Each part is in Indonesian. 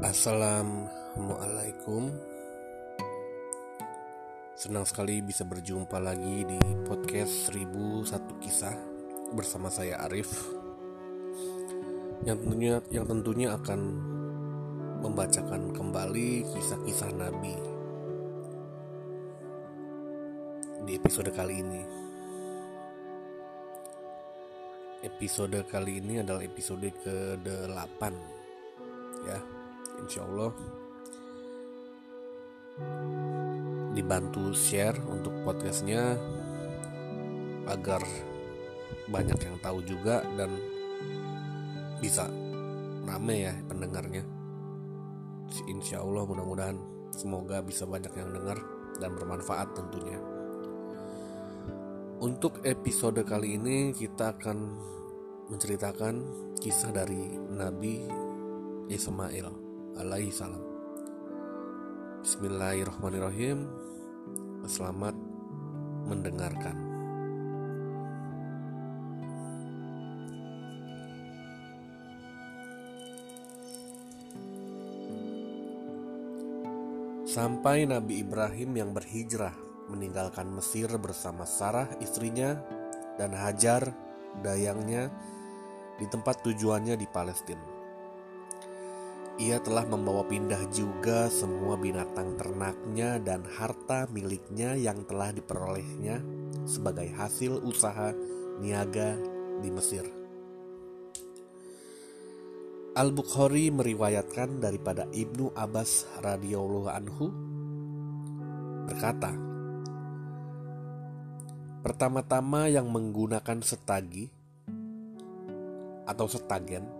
Assalamualaikum Senang sekali bisa berjumpa lagi di podcast 1001 kisah bersama saya Arif yang tentunya yang tentunya akan membacakan kembali kisah-kisah Nabi di episode kali ini. Episode kali ini adalah episode ke-8 ya. Insya Allah dibantu share untuk podcastnya agar banyak yang tahu juga dan bisa rame ya pendengarnya. Insya Allah mudah-mudahan semoga bisa banyak yang dengar dan bermanfaat tentunya. Untuk episode kali ini kita akan menceritakan kisah dari Nabi Ismail alaihi salam. Bismillahirrahmanirrahim. Selamat mendengarkan. Sampai Nabi Ibrahim yang berhijrah meninggalkan Mesir bersama Sarah istrinya dan Hajar dayangnya di tempat tujuannya di Palestina. Ia telah membawa pindah juga semua binatang ternaknya dan harta miliknya yang telah diperolehnya sebagai hasil usaha niaga di Mesir. Al-Bukhari meriwayatkan daripada Ibnu Abbas radhiyallahu anhu berkata, Pertama-tama yang menggunakan setagi atau setagen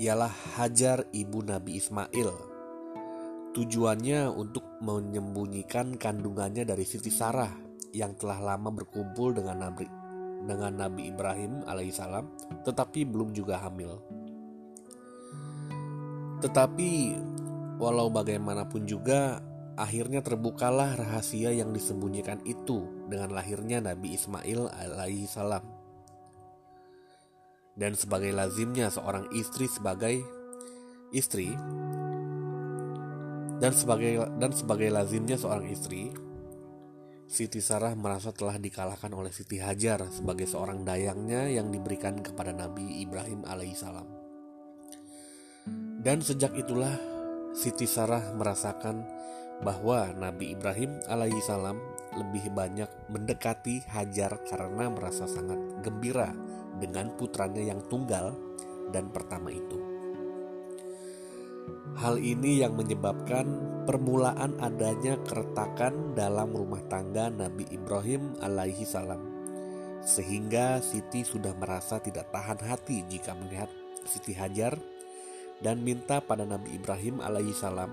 ialah Hajar ibu Nabi Ismail. Tujuannya untuk menyembunyikan kandungannya dari Siti Sarah yang telah lama berkumpul dengan Nabi dengan Nabi Ibrahim alaihissalam tetapi belum juga hamil. Tetapi walau bagaimanapun juga akhirnya terbukalah rahasia yang disembunyikan itu dengan lahirnya Nabi Ismail alaihissalam dan sebagai lazimnya seorang istri sebagai istri dan sebagai dan sebagai lazimnya seorang istri Siti Sarah merasa telah dikalahkan oleh Siti Hajar sebagai seorang dayangnya yang diberikan kepada Nabi Ibrahim alaihissalam. Dan sejak itulah Siti Sarah merasakan bahwa Nabi Ibrahim alaihissalam lebih banyak mendekati Hajar karena merasa sangat gembira dengan putranya yang tunggal dan pertama itu. Hal ini yang menyebabkan permulaan adanya keretakan dalam rumah tangga Nabi Ibrahim alaihi salam. Sehingga Siti sudah merasa tidak tahan hati jika melihat Siti Hajar dan minta pada Nabi Ibrahim alaihi salam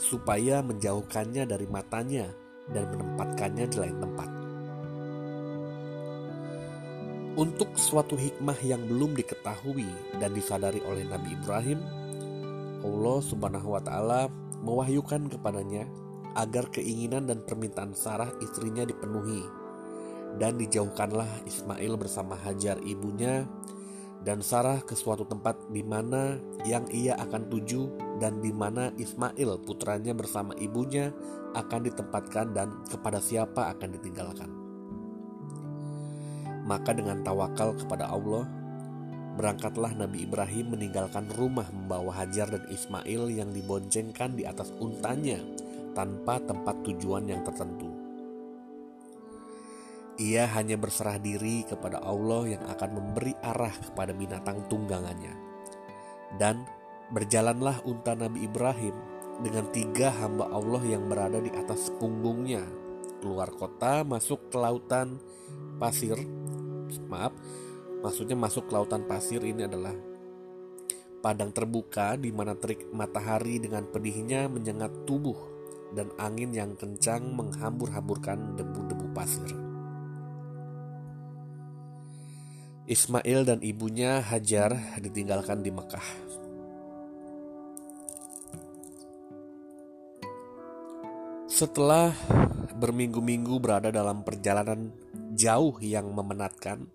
supaya menjauhkannya dari matanya dan menempatkannya di lain tempat. Untuk suatu hikmah yang belum diketahui dan disadari oleh Nabi Ibrahim, Allah Subhanahu wa taala mewahyukan kepadanya agar keinginan dan permintaan Sarah istrinya dipenuhi dan dijauhkanlah Ismail bersama Hajar ibunya dan Sarah ke suatu tempat di mana yang ia akan tuju dan di mana Ismail putranya bersama ibunya akan ditempatkan dan kepada siapa akan ditinggalkan. Maka dengan tawakal kepada Allah, berangkatlah Nabi Ibrahim meninggalkan rumah membawa Hajar dan Ismail yang diboncengkan di atas untanya tanpa tempat tujuan yang tertentu. Ia hanya berserah diri kepada Allah yang akan memberi arah kepada binatang tunggangannya. Dan berjalanlah unta Nabi Ibrahim dengan tiga hamba Allah yang berada di atas punggungnya keluar kota masuk ke lautan pasir maaf maksudnya masuk ke lautan pasir ini adalah padang terbuka di mana terik matahari dengan pedihnya menyengat tubuh dan angin yang kencang menghambur-hamburkan debu-debu pasir. Ismail dan ibunya Hajar ditinggalkan di Mekah. Setelah berminggu-minggu berada dalam perjalanan jauh yang memenatkan,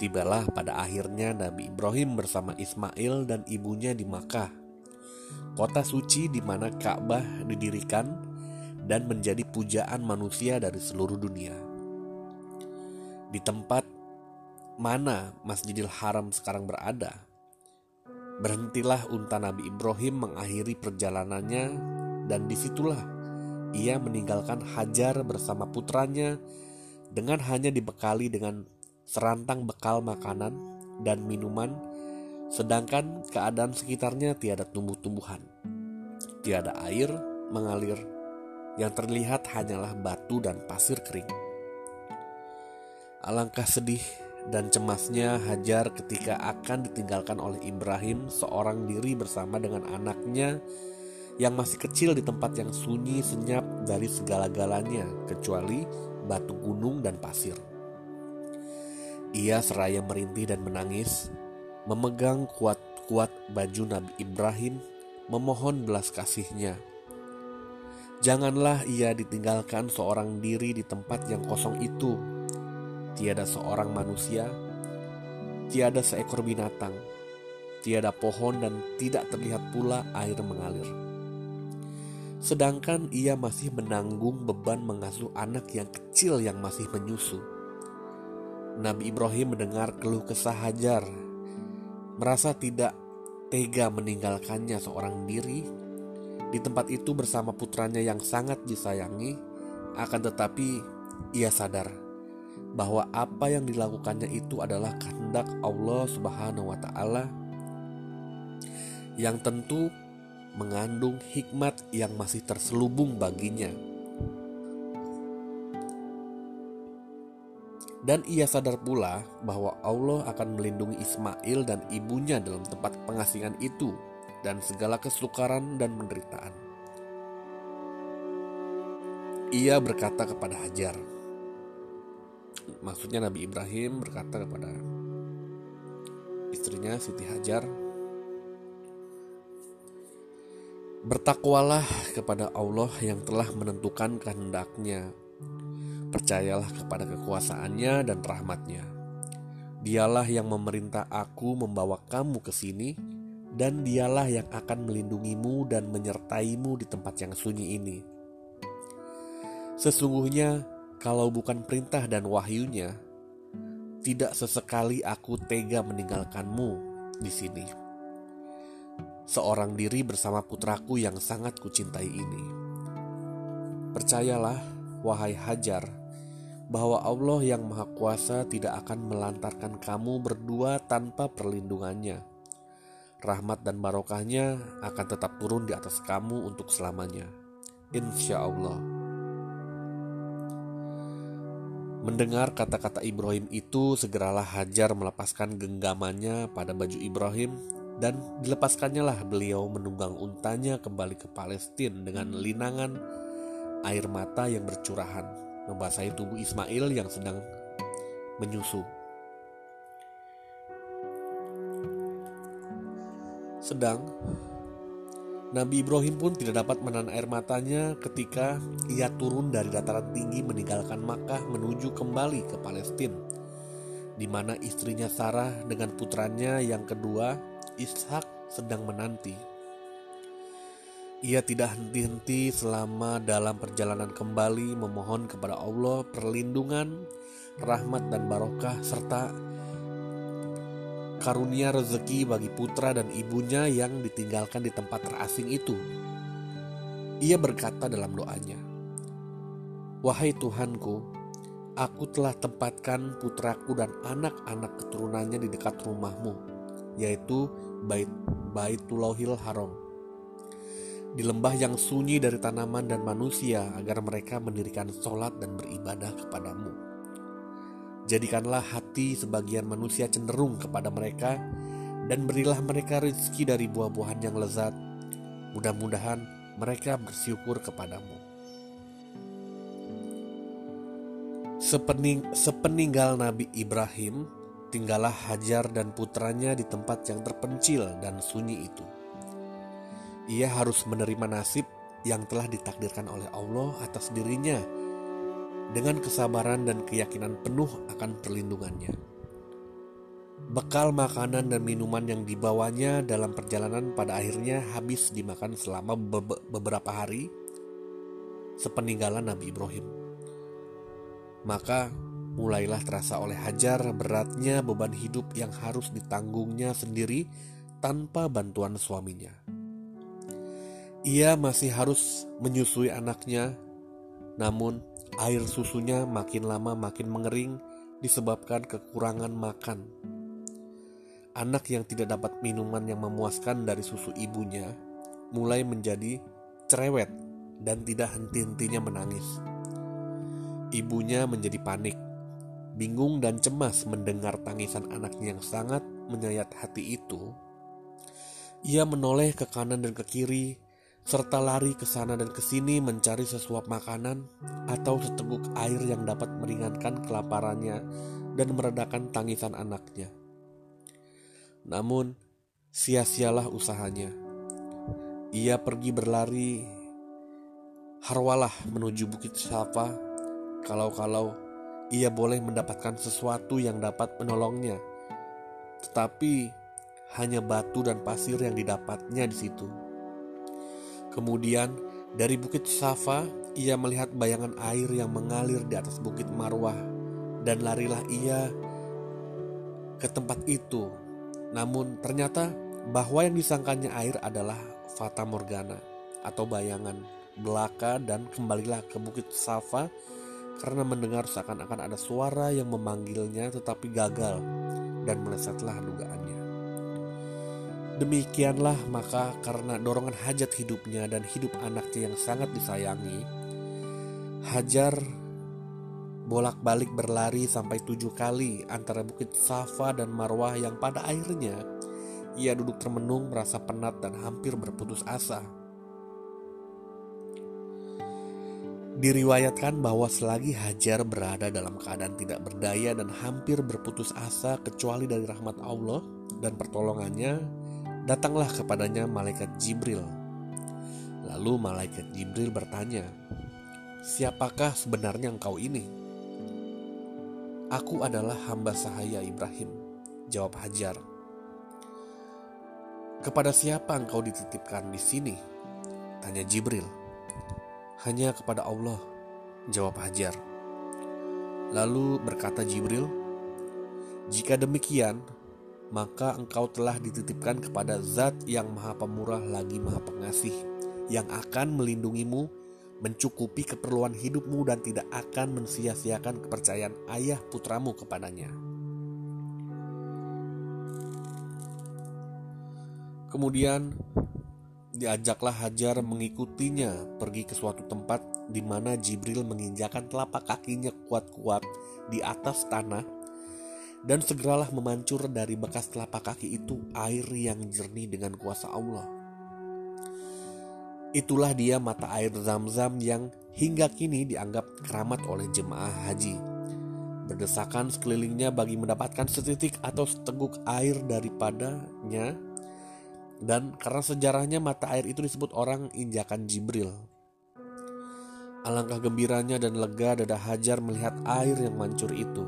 tibalah pada akhirnya Nabi Ibrahim bersama Ismail dan ibunya di Makkah. kota suci di mana Ka'bah didirikan dan menjadi pujaan manusia dari seluruh dunia. Di tempat mana Masjidil Haram sekarang berada, berhentilah unta Nabi Ibrahim mengakhiri perjalanannya dan di situlah ia meninggalkan Hajar bersama putranya dengan hanya dibekali dengan serantang bekal makanan dan minuman, sedangkan keadaan sekitarnya tiada tumbuh-tumbuhan, tiada air mengalir, yang terlihat hanyalah batu dan pasir kering. Alangkah sedih dan cemasnya Hajar ketika akan ditinggalkan oleh Ibrahim seorang diri bersama dengan anaknya yang masih kecil di tempat yang sunyi senyap dari segala-galanya kecuali batu gunung dan pasir. Ia seraya merintih dan menangis, memegang kuat-kuat baju Nabi Ibrahim, memohon belas kasihnya. Janganlah ia ditinggalkan seorang diri di tempat yang kosong itu. Tiada seorang manusia, tiada seekor binatang, tiada pohon dan tidak terlihat pula air mengalir. Sedangkan ia masih menanggung beban mengasuh anak yang kecil yang masih menyusu. Nabi Ibrahim mendengar keluh kesah Hajar, merasa tidak tega meninggalkannya seorang diri. Di tempat itu bersama putranya yang sangat disayangi, akan tetapi ia sadar bahwa apa yang dilakukannya itu adalah kehendak Allah Subhanahu wa taala. Yang tentu mengandung hikmat yang masih terselubung baginya Dan ia sadar pula bahwa Allah akan melindungi Ismail dan ibunya dalam tempat pengasingan itu dan segala kesukaran dan penderitaan. Ia berkata kepada Hajar, maksudnya Nabi Ibrahim berkata kepada istrinya Siti Hajar, Bertakwalah kepada Allah yang telah menentukan kehendaknya Percayalah kepada kekuasaannya dan rahmatnya. Dialah yang memerintah aku membawa kamu ke sini, dan dialah yang akan melindungimu dan menyertaimu di tempat yang sunyi ini. Sesungguhnya, kalau bukan perintah dan wahyunya, tidak sesekali aku tega meninggalkanmu di sini. Seorang diri bersama putraku yang sangat kucintai ini. Percayalah, wahai Hajar, bahwa Allah yang Maha Kuasa tidak akan melantarkan kamu berdua tanpa perlindungannya. Rahmat dan barokahnya akan tetap turun di atas kamu untuk selamanya. Insya Allah. Mendengar kata-kata Ibrahim itu, segeralah Hajar melepaskan genggamannya pada baju Ibrahim dan dilepaskannya lah beliau menunggang untanya kembali ke Palestina dengan linangan air mata yang bercurahan membasahi tubuh Ismail yang sedang menyusu. Sedang Nabi Ibrahim pun tidak dapat menahan air matanya ketika ia turun dari dataran tinggi meninggalkan Makkah menuju kembali ke Palestina, di mana istrinya Sarah dengan putranya yang kedua, Ishak, sedang menanti. Ia tidak henti-henti selama dalam perjalanan kembali memohon kepada Allah perlindungan, rahmat dan barokah serta karunia rezeki bagi putra dan ibunya yang ditinggalkan di tempat terasing itu. Ia berkata dalam doanya, "Wahai Tuhanku, aku telah tempatkan putraku dan anak-anak keturunannya di dekat rumahmu, yaitu Bait Baitullahil Haram." di lembah yang sunyi dari tanaman dan manusia agar mereka mendirikan sholat dan beribadah kepadamu. Jadikanlah hati sebagian manusia cenderung kepada mereka dan berilah mereka rezeki dari buah-buahan yang lezat. Mudah-mudahan mereka bersyukur kepadamu. Sepening, sepeninggal Nabi Ibrahim, tinggallah Hajar dan putranya di tempat yang terpencil dan sunyi itu ia harus menerima nasib yang telah ditakdirkan oleh Allah atas dirinya dengan kesabaran dan keyakinan penuh akan perlindungannya. Bekal makanan dan minuman yang dibawanya dalam perjalanan pada akhirnya habis dimakan selama be beberapa hari sepeninggalan Nabi Ibrahim. Maka mulailah terasa oleh Hajar beratnya beban hidup yang harus ditanggungnya sendiri tanpa bantuan suaminya. Ia masih harus menyusui anaknya, namun air susunya makin lama makin mengering disebabkan kekurangan makan Anak yang tidak dapat minuman yang memuaskan dari susu ibunya mulai menjadi cerewet dan tidak henti-hentinya menangis. Ibunya menjadi panik, bingung dan cemas mendengar tangisan anaknya yang sangat menyayat hati itu. Ia menoleh ke kanan dan ke kiri, serta lari ke sana dan ke sini mencari sesuap makanan atau seteguk air yang dapat meringankan kelaparannya dan meredakan tangisan anaknya. Namun, sia-sialah usahanya. Ia pergi berlari harwalah menuju Bukit Safa kalau-kalau ia boleh mendapatkan sesuatu yang dapat menolongnya. Tetapi hanya batu dan pasir yang didapatnya di situ. Kemudian dari Bukit Safa ia melihat bayangan air yang mengalir di atas Bukit Marwah dan larilah ia ke tempat itu namun ternyata bahwa yang disangkanya air adalah fata morgana atau bayangan belaka dan kembalilah ke Bukit Safa karena mendengar seakan-akan ada suara yang memanggilnya tetapi gagal dan melesetlah dugaannya. Demikianlah maka karena dorongan hajat hidupnya dan hidup anaknya yang sangat disayangi, Hajar bolak-balik berlari sampai tujuh kali antara bukit Safa dan Marwah yang pada akhirnya ia duduk termenung merasa penat dan hampir berputus asa. Diriwayatkan bahwa selagi Hajar berada dalam keadaan tidak berdaya dan hampir berputus asa kecuali dari rahmat Allah dan pertolongannya, datanglah kepadanya malaikat Jibril. Lalu malaikat Jibril bertanya, "Siapakah sebenarnya engkau ini?" Aku adalah hamba sahaya Ibrahim, jawab Hajar. Kepada siapa engkau dititipkan di sini? Tanya Jibril. Hanya kepada Allah, jawab Hajar. Lalu berkata Jibril, "Jika demikian, maka engkau telah dititipkan kepada Zat yang Maha Pemurah lagi Maha Pengasih, yang akan melindungimu mencukupi keperluan hidupmu dan tidak akan mensia-siakan kepercayaan ayah putramu kepadanya. Kemudian diajaklah Hajar mengikutinya pergi ke suatu tempat di mana Jibril menginjakan telapak kakinya kuat-kuat di atas tanah dan segeralah memancur dari bekas telapak kaki itu air yang jernih dengan kuasa Allah. Itulah dia mata air zam-zam yang hingga kini dianggap keramat oleh jemaah haji. Berdesakan sekelilingnya bagi mendapatkan setitik atau seteguk air daripadanya dan karena sejarahnya mata air itu disebut orang injakan Jibril. Alangkah gembiranya dan lega dada Hajar melihat air yang mancur itu.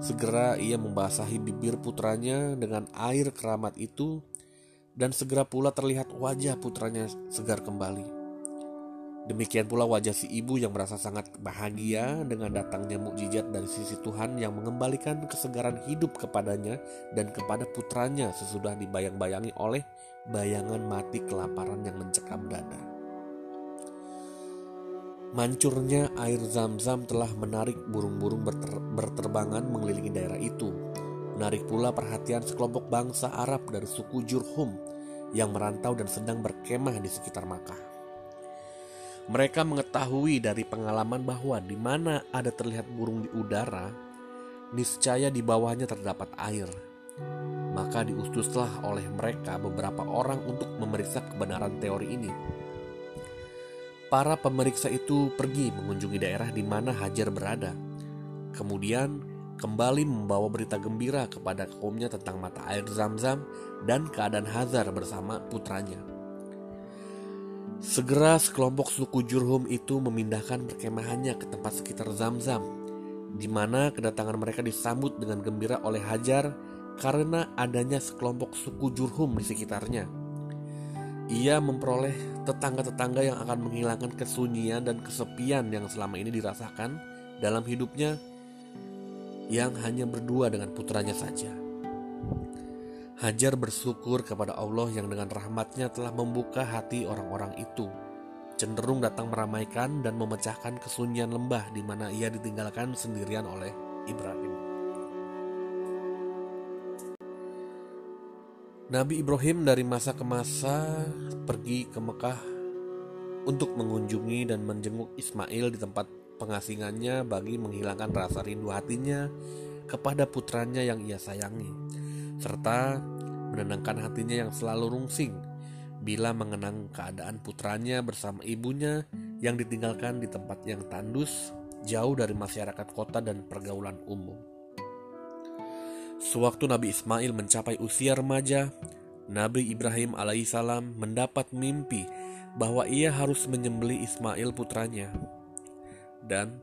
Segera ia membasahi bibir putranya dengan air keramat itu dan segera pula terlihat wajah putranya segar kembali. Demikian pula wajah si ibu yang merasa sangat bahagia dengan datangnya mukjizat dari sisi Tuhan yang mengembalikan kesegaran hidup kepadanya dan kepada putranya sesudah dibayang-bayangi oleh bayangan mati kelaparan yang mencekam dada. Mancurnya air zam-zam telah menarik burung-burung berter berterbangan mengelilingi daerah itu Menarik pula perhatian sekelompok bangsa Arab dari suku Jurhum yang merantau dan sedang berkemah di sekitar Makkah. Mereka mengetahui dari pengalaman bahwa di mana ada terlihat burung di udara, niscaya di bawahnya terdapat air. Maka diutuslah oleh mereka beberapa orang untuk memeriksa kebenaran teori ini. Para pemeriksa itu pergi mengunjungi daerah di mana Hajar berada. Kemudian kembali membawa berita gembira kepada kaumnya tentang mata air zam-zam dan keadaan Hazar bersama putranya. Segera sekelompok suku Jurhum itu memindahkan perkemahannya ke tempat sekitar Zam-Zam, di mana kedatangan mereka disambut dengan gembira oleh Hajar karena adanya sekelompok suku Jurhum di sekitarnya. Ia memperoleh tetangga-tetangga yang akan menghilangkan kesunyian dan kesepian yang selama ini dirasakan dalam hidupnya yang hanya berdua dengan putranya saja. Hajar bersyukur kepada Allah yang dengan rahmatnya telah membuka hati orang-orang itu cenderung datang meramaikan dan memecahkan kesunyian lembah di mana ia ditinggalkan sendirian oleh Ibrahim. Nabi Ibrahim dari masa ke masa pergi ke Mekah untuk mengunjungi dan menjenguk Ismail di tempat pengasingannya bagi menghilangkan rasa rindu hatinya kepada putranya yang ia sayangi, serta menenangkan hatinya yang selalu rungsing bila mengenang keadaan putranya bersama ibunya yang ditinggalkan di tempat yang tandus, jauh dari masyarakat kota dan pergaulan umum. Sewaktu Nabi Ismail mencapai usia remaja, Nabi Ibrahim alaihissalam mendapat mimpi bahwa ia harus menyembeli Ismail putranya. Dan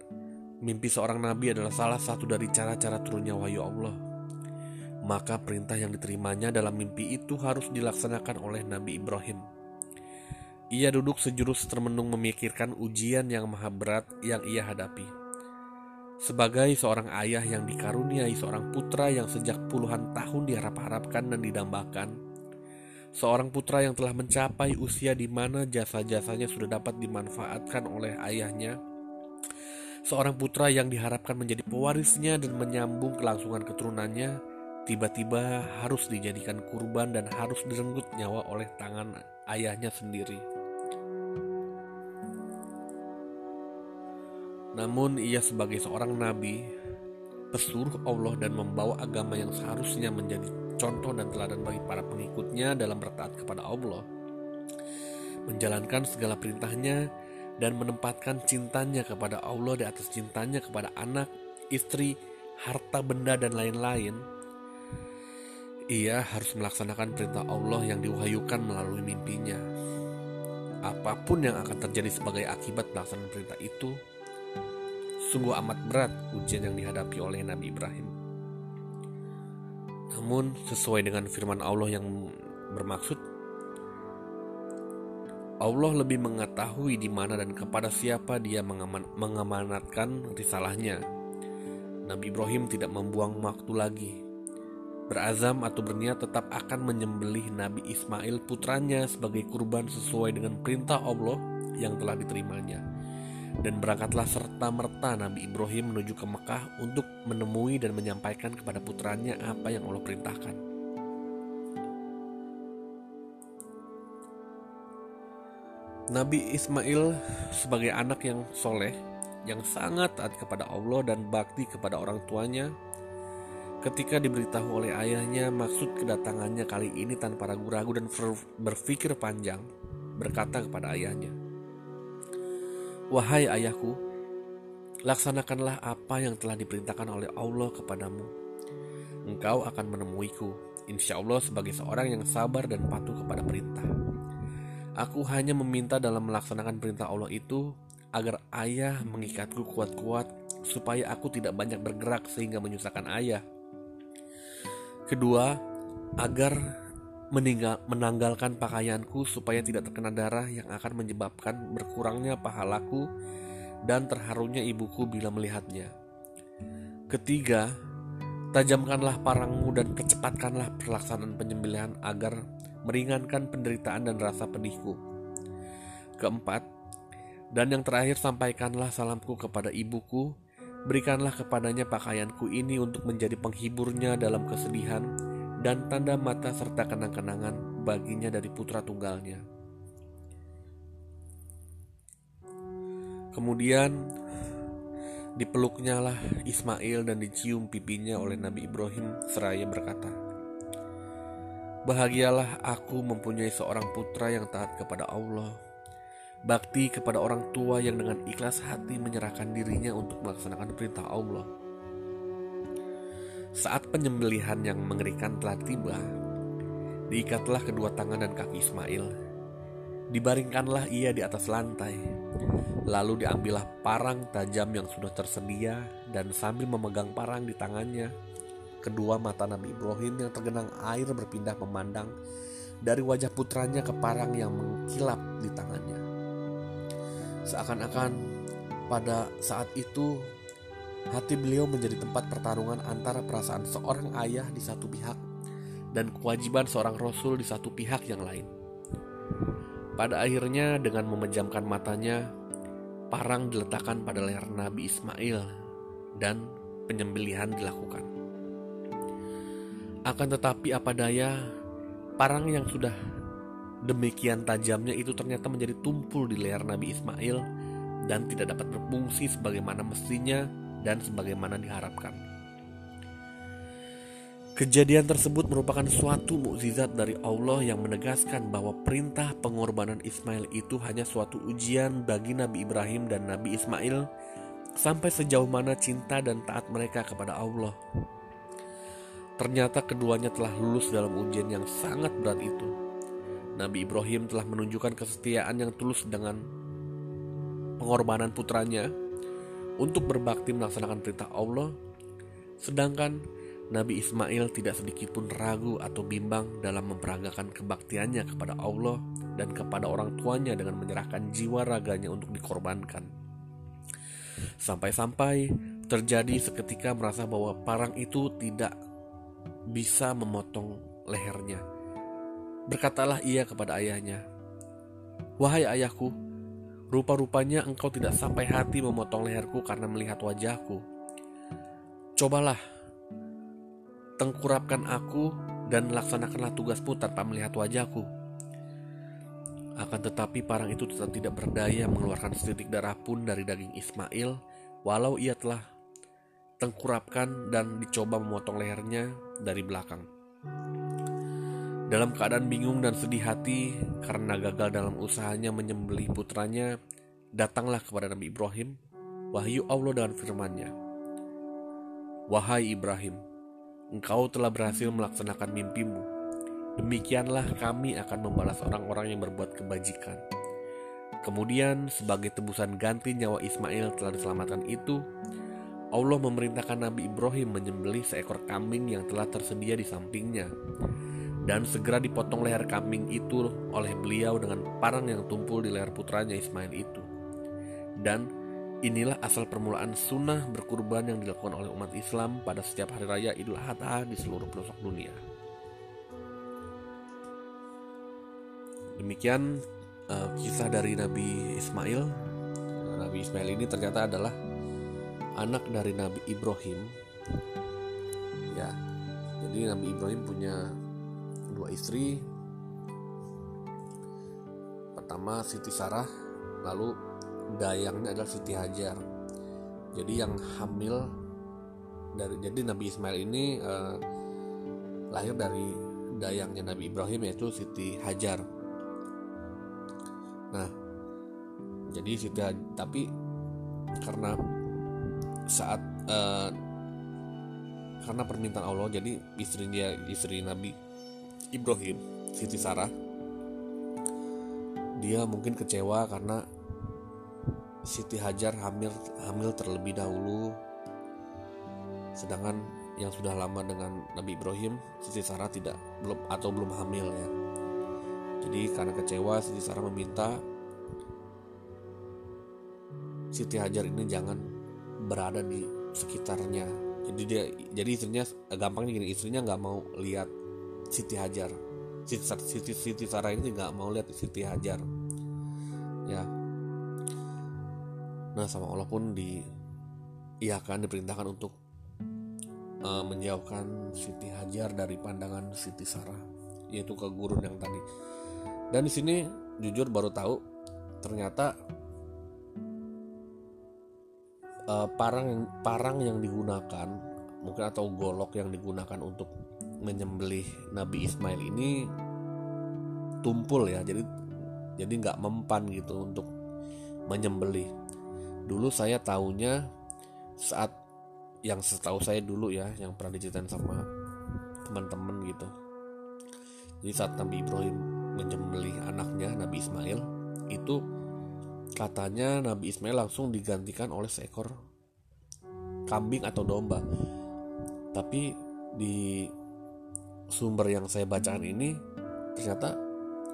mimpi seorang nabi adalah salah satu dari cara-cara turunnya wahyu Allah maka perintah yang diterimanya dalam mimpi itu harus dilaksanakan oleh Nabi Ibrahim. Ia duduk sejurus termenung memikirkan ujian yang maha berat yang ia hadapi. Sebagai seorang ayah yang dikaruniai seorang putra yang sejak puluhan tahun diharap-harapkan dan didambakan, seorang putra yang telah mencapai usia di mana jasa-jasanya sudah dapat dimanfaatkan oleh ayahnya, seorang putra yang diharapkan menjadi pewarisnya dan menyambung kelangsungan keturunannya, tiba-tiba harus dijadikan kurban dan harus direnggut nyawa oleh tangan ayahnya sendiri. Namun ia sebagai seorang nabi, pesuruh Allah dan membawa agama yang seharusnya menjadi contoh dan teladan bagi para pengikutnya dalam bertaat kepada Allah. Menjalankan segala perintahnya dan menempatkan cintanya kepada Allah di atas cintanya kepada anak, istri, harta benda dan lain-lain ia harus melaksanakan perintah Allah yang diwahyukan melalui mimpinya. Apa pun yang akan terjadi sebagai akibat pelaksanaan perintah itu, sungguh amat berat ujian yang dihadapi oleh Nabi Ibrahim. Namun, sesuai dengan firman Allah yang bermaksud, Allah lebih mengetahui di mana dan kepada siapa dia mengaman, mengamanatkan risalahnya. Nabi Ibrahim tidak membuang waktu lagi berazam atau berniat tetap akan menyembelih Nabi Ismail putranya sebagai kurban sesuai dengan perintah Allah yang telah diterimanya. Dan berangkatlah serta merta Nabi Ibrahim menuju ke Mekah untuk menemui dan menyampaikan kepada putranya apa yang Allah perintahkan. Nabi Ismail sebagai anak yang soleh, yang sangat taat kepada Allah dan bakti kepada orang tuanya, Ketika diberitahu oleh ayahnya maksud kedatangannya kali ini tanpa ragu-ragu dan berpikir panjang, berkata kepada ayahnya, "Wahai ayahku, laksanakanlah apa yang telah diperintahkan oleh Allah kepadamu. Engkau akan menemuiku, insya Allah sebagai seorang yang sabar dan patuh kepada perintah. Aku hanya meminta dalam melaksanakan perintah Allah itu agar ayah mengikatku kuat-kuat supaya aku tidak banyak bergerak sehingga menyusahkan ayah." Kedua, agar meninggal, menanggalkan pakaianku supaya tidak terkena darah yang akan menyebabkan berkurangnya pahalaku dan terharunya ibuku bila melihatnya. Ketiga, tajamkanlah parangmu dan percepatkanlah pelaksanaan penyembelihan agar meringankan penderitaan dan rasa pedihku. Keempat, dan yang terakhir sampaikanlah salamku kepada ibuku Berikanlah kepadanya pakaianku ini untuk menjadi penghiburnya dalam kesedihan dan tanda mata serta kenang-kenangan baginya dari putra tunggalnya. Kemudian dipeluknya lah Ismail dan dicium pipinya oleh Nabi Ibrahim seraya berkata, Bahagialah aku mempunyai seorang putra yang taat kepada Allah Bakti kepada orang tua yang dengan ikhlas hati menyerahkan dirinya untuk melaksanakan perintah Allah. Saat penyembelihan yang mengerikan telah tiba, diikatlah kedua tangan dan kaki Ismail. Dibaringkanlah ia di atas lantai. Lalu diambillah parang tajam yang sudah tersedia dan sambil memegang parang di tangannya, kedua mata Nabi Ibrahim yang tergenang air berpindah memandang dari wajah putranya ke parang yang mengkilap di tangannya. Seakan-akan pada saat itu hati beliau menjadi tempat pertarungan antara perasaan seorang ayah di satu pihak dan kewajiban seorang rasul di satu pihak yang lain. Pada akhirnya dengan memejamkan matanya, parang diletakkan pada leher Nabi Ismail dan penyembelihan dilakukan. Akan tetapi apa daya, parang yang sudah demikian tajamnya itu ternyata menjadi tumpul di leher Nabi Ismail dan tidak dapat berfungsi sebagaimana mestinya dan sebagaimana diharapkan. Kejadian tersebut merupakan suatu mukjizat dari Allah yang menegaskan bahwa perintah pengorbanan Ismail itu hanya suatu ujian bagi Nabi Ibrahim dan Nabi Ismail sampai sejauh mana cinta dan taat mereka kepada Allah. Ternyata keduanya telah lulus dalam ujian yang sangat berat itu. Nabi Ibrahim telah menunjukkan kesetiaan yang tulus dengan pengorbanan putranya untuk berbakti melaksanakan perintah Allah, sedangkan Nabi Ismail tidak sedikit pun ragu atau bimbang dalam memperagakan kebaktiannya kepada Allah dan kepada orang tuanya dengan menyerahkan jiwa raganya untuk dikorbankan. Sampai-sampai terjadi seketika merasa bahwa parang itu tidak bisa memotong lehernya. Berkatalah ia kepada ayahnya, "Wahai ayahku, rupa-rupanya engkau tidak sampai hati memotong leherku karena melihat wajahku. Cobalah tengkurapkan aku dan laksanakanlah tugasmu tanpa melihat wajahku. Akan tetapi parang itu tetap tidak berdaya mengeluarkan setitik darah pun dari daging Ismail, walau ia telah tengkurapkan dan dicoba memotong lehernya dari belakang. Dalam keadaan bingung dan sedih hati karena gagal dalam usahanya menyembelih putranya, datanglah kepada Nabi Ibrahim wahyu Allah dengan firman-Nya. Wahai Ibrahim, engkau telah berhasil melaksanakan mimpimu. Demikianlah kami akan membalas orang-orang yang berbuat kebajikan. Kemudian, sebagai tebusan ganti nyawa Ismail telah diselamatkan itu, Allah memerintahkan Nabi Ibrahim menyembelih seekor kambing yang telah tersedia di sampingnya. Dan segera dipotong leher kambing itu oleh beliau dengan parang yang tumpul di leher putranya Ismail itu. Dan Inilah asal permulaan sunnah berkurban yang dilakukan oleh umat Islam pada setiap hari raya Idul Adha di seluruh pelosok dunia. Demikian uh, kisah dari Nabi Ismail. Nabi Ismail ini ternyata adalah anak dari Nabi Ibrahim. Ya, jadi Nabi Ibrahim punya dua istri. Pertama Siti Sarah, lalu dayangnya adalah Siti Hajar jadi yang hamil dari jadi Nabi Ismail ini uh, lahir dari dayangnya Nabi Ibrahim yaitu Siti Hajar nah jadi Siti tapi karena saat uh, karena permintaan Allah jadi istrinya istri Nabi Ibrahim Siti Sarah dia mungkin kecewa karena Siti Hajar hamil hamil terlebih dahulu. Sedangkan yang sudah lama dengan Nabi Ibrahim Siti Sarah tidak belum atau belum hamil ya. Jadi karena kecewa Siti Sarah meminta Siti Hajar ini jangan berada di sekitarnya. Jadi dia jadi istrinya gampangnya gini istrinya nggak mau lihat Siti Hajar. Siti, Siti, Siti Sarah ini nggak mau lihat Siti Hajar. Ya. Nah sama Allah pun di ia akan diperintahkan untuk uh, menjauhkan Siti Hajar dari pandangan Siti Sarah yaitu ke gurun yang tadi. Dan di sini jujur baru tahu ternyata uh, parang parang yang digunakan mungkin atau golok yang digunakan untuk menyembelih Nabi Ismail ini tumpul ya. Jadi jadi nggak mempan gitu untuk menyembelih. Dulu saya tahunya saat yang setahu saya dulu ya yang pernah diceritain sama teman-teman gitu. Jadi saat Nabi Ibrahim menyembelih anaknya Nabi Ismail itu katanya Nabi Ismail langsung digantikan oleh seekor kambing atau domba. Tapi di sumber yang saya bacakan ini ternyata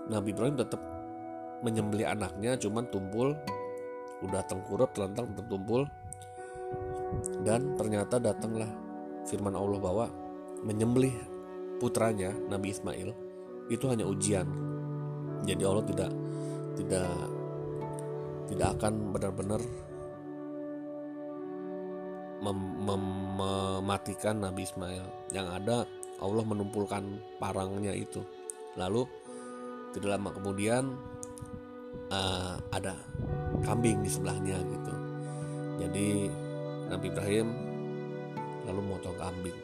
Nabi Ibrahim tetap menyembelih anaknya cuman tumpul udah tengkurap telentang tetap tumpul. Dan ternyata datanglah firman Allah bahwa menyembelih putranya Nabi Ismail itu hanya ujian. Jadi Allah tidak tidak tidak akan benar-benar mem, mem, mematikan Nabi Ismail. Yang ada Allah menumpulkan parangnya itu. Lalu tidak lama kemudian uh, ada kambing di sebelahnya gitu. Jadi Nabi Ibrahim lalu motong kambing.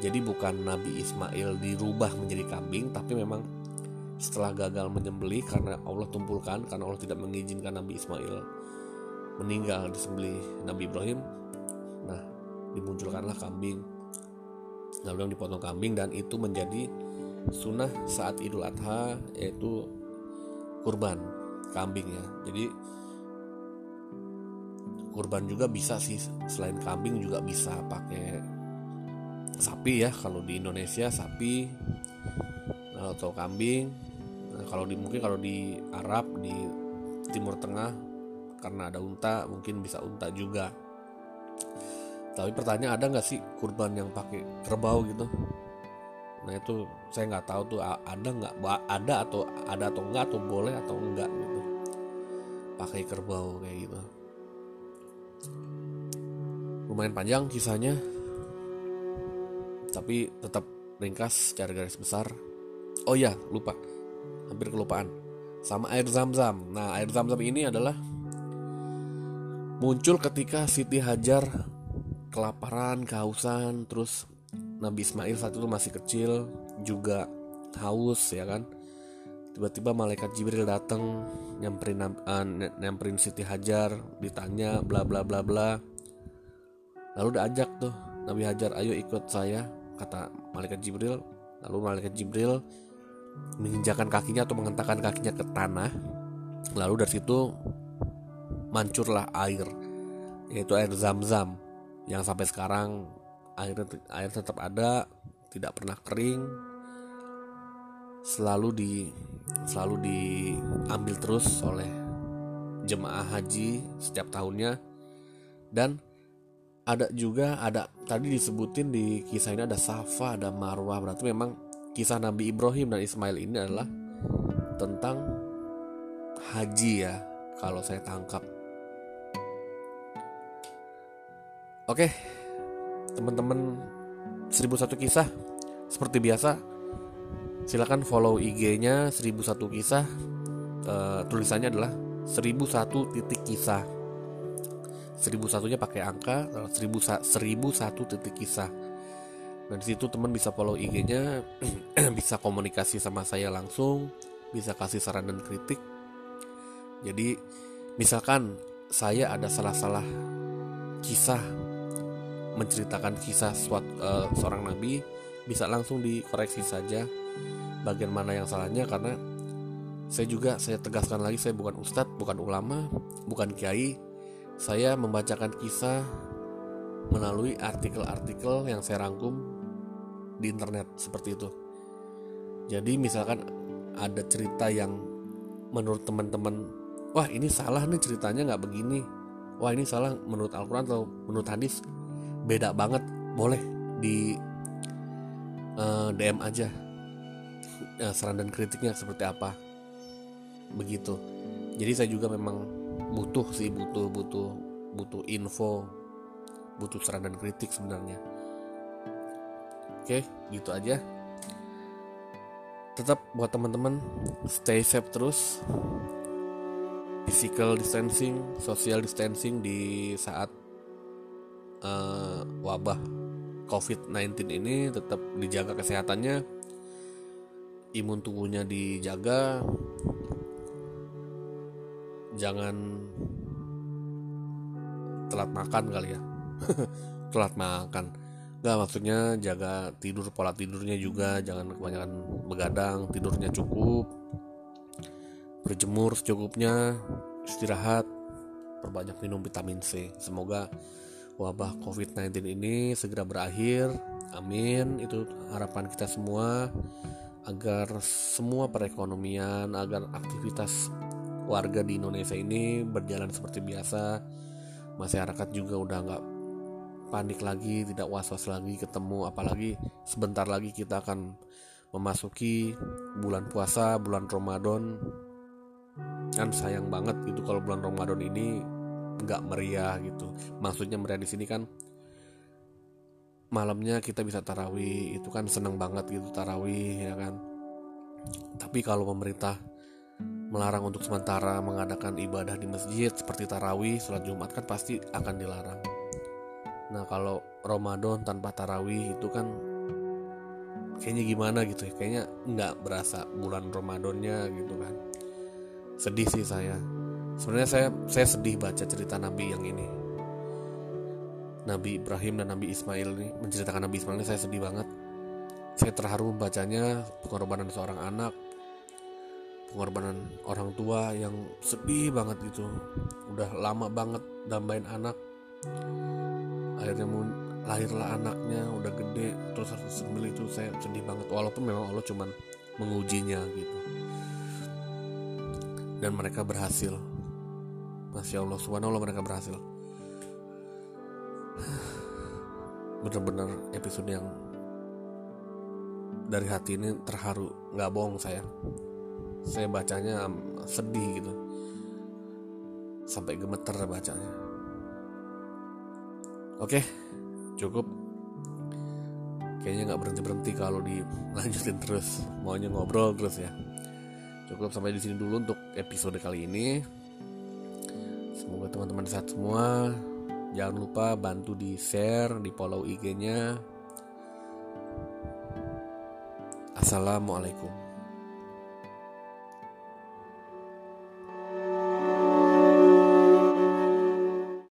Jadi bukan Nabi Ismail dirubah menjadi kambing tapi memang setelah gagal menyembelih karena Allah tumpulkan karena Allah tidak mengizinkan Nabi Ismail meninggal disembelih Nabi Ibrahim nah dimunculkanlah kambing lalu dipotong kambing dan itu menjadi sunnah saat Idul Adha yaitu kurban kambing ya jadi kurban juga bisa sih selain kambing juga bisa pakai sapi ya. Kalau di Indonesia sapi atau kambing. Nah, kalau di mungkin kalau di Arab di Timur Tengah karena ada unta mungkin bisa unta juga. Tapi pertanyaan ada nggak sih kurban yang pakai kerbau gitu? Nah itu saya nggak tahu tuh ada nggak ada atau ada atau enggak atau boleh atau enggak gitu pakai kerbau kayak gitu. Lumayan panjang kisahnya, tapi tetap ringkas secara garis besar. Oh ya lupa hampir kelupaan sama air zam-zam nah air zam-zam ini adalah muncul ketika Siti Hajar kelaparan kehausan terus Nabi Ismail saat itu masih kecil juga haus ya kan? Tiba-tiba malaikat Jibril datang nyamperin uh, nyamperin Siti Hajar ditanya bla bla bla bla. Lalu diajak tuh Nabi Hajar ayo ikut saya kata malaikat Jibril. Lalu malaikat Jibril menginjakan kakinya atau mengentakkan kakinya ke tanah. Lalu dari situ mancurlah air yaitu air zam-zam yang sampai sekarang air air tetap ada tidak pernah kering selalu di selalu diambil terus oleh jemaah haji setiap tahunnya dan ada juga ada tadi disebutin di kisah ini ada Safa ada Marwah berarti memang kisah Nabi Ibrahim dan Ismail ini adalah tentang haji ya kalau saya tangkap. Oke, teman-teman 1001 kisah. Seperti biasa silakan follow IG-nya 1001 kisah. Uh, tulisannya adalah 1001 titik kisah. 1001 nya pakai angka 1001 titik kisah. Nah di situ teman bisa follow IG-nya, bisa komunikasi sama saya langsung, bisa kasih saran dan kritik. Jadi misalkan saya ada salah-salah kisah menceritakan kisah suat, uh, seorang nabi, bisa langsung dikoreksi saja bagian mana yang salahnya karena saya juga saya tegaskan lagi saya bukan ustadz, bukan ulama, bukan kiai. Saya membacakan kisah melalui artikel-artikel yang saya rangkum di internet seperti itu. Jadi misalkan ada cerita yang menurut teman-teman, wah ini salah nih ceritanya nggak begini, wah ini salah menurut Al-Quran atau menurut hadis beda banget, boleh di uh, eh, DM aja uh, saran dan kritiknya seperti apa, begitu. Jadi saya juga memang butuh sih butuh butuh butuh info, butuh saran dan kritik sebenarnya Oke, gitu aja. Tetap buat teman-teman stay safe terus. Physical distancing, social distancing di saat uh, wabah COVID-19 ini tetap dijaga kesehatannya. Imun tubuhnya dijaga. Jangan telat makan kali ya. telat makan Gak maksudnya jaga tidur pola tidurnya juga jangan kebanyakan begadang tidurnya cukup berjemur secukupnya istirahat perbanyak minum vitamin C semoga wabah COVID-19 ini segera berakhir. Amin. Itu harapan kita semua agar semua perekonomian agar aktivitas warga di Indonesia ini berjalan seperti biasa. Masyarakat juga udah nggak panik lagi tidak was-was lagi ketemu. Apalagi sebentar lagi kita akan memasuki bulan puasa bulan Ramadan. Kan sayang banget gitu kalau bulan Ramadan ini nggak meriah gitu. Maksudnya meriah di sini kan malamnya kita bisa tarawih itu kan seneng banget gitu tarawih ya kan? Tapi kalau pemerintah melarang untuk sementara mengadakan ibadah di masjid seperti tarawih sholat jumat kan pasti akan dilarang. Nah kalau Ramadan tanpa tarawih itu kan kayaknya gimana gitu ya? Kayaknya nggak berasa bulan Ramadannya gitu kan. Sedih sih saya sebenarnya saya saya sedih baca cerita Nabi yang ini. Nabi Ibrahim dan Nabi Ismail ini menceritakan Nabi Ismail ini saya sedih banget. Saya terharu membacanya pengorbanan seorang anak pengorbanan orang tua yang sedih banget gitu. Udah lama banget dambain anak. Akhirnya lahirlah anaknya udah gede terus harus itu saya sedih banget. Walaupun memang Allah cuman mengujinya gitu. Dan mereka berhasil Masya Allah subhanallah mereka berhasil. Bener-bener episode yang dari hati ini terharu nggak bohong saya. Saya bacanya sedih gitu. Sampai gemeter bacanya. Oke cukup. Kayaknya nggak berhenti berhenti kalau dilanjutin terus. Maunya ngobrol terus ya. Cukup sampai di sini dulu untuk episode kali ini semoga teman-teman sehat semua. Jangan lupa bantu di share di follow IG-nya Assalamualaikum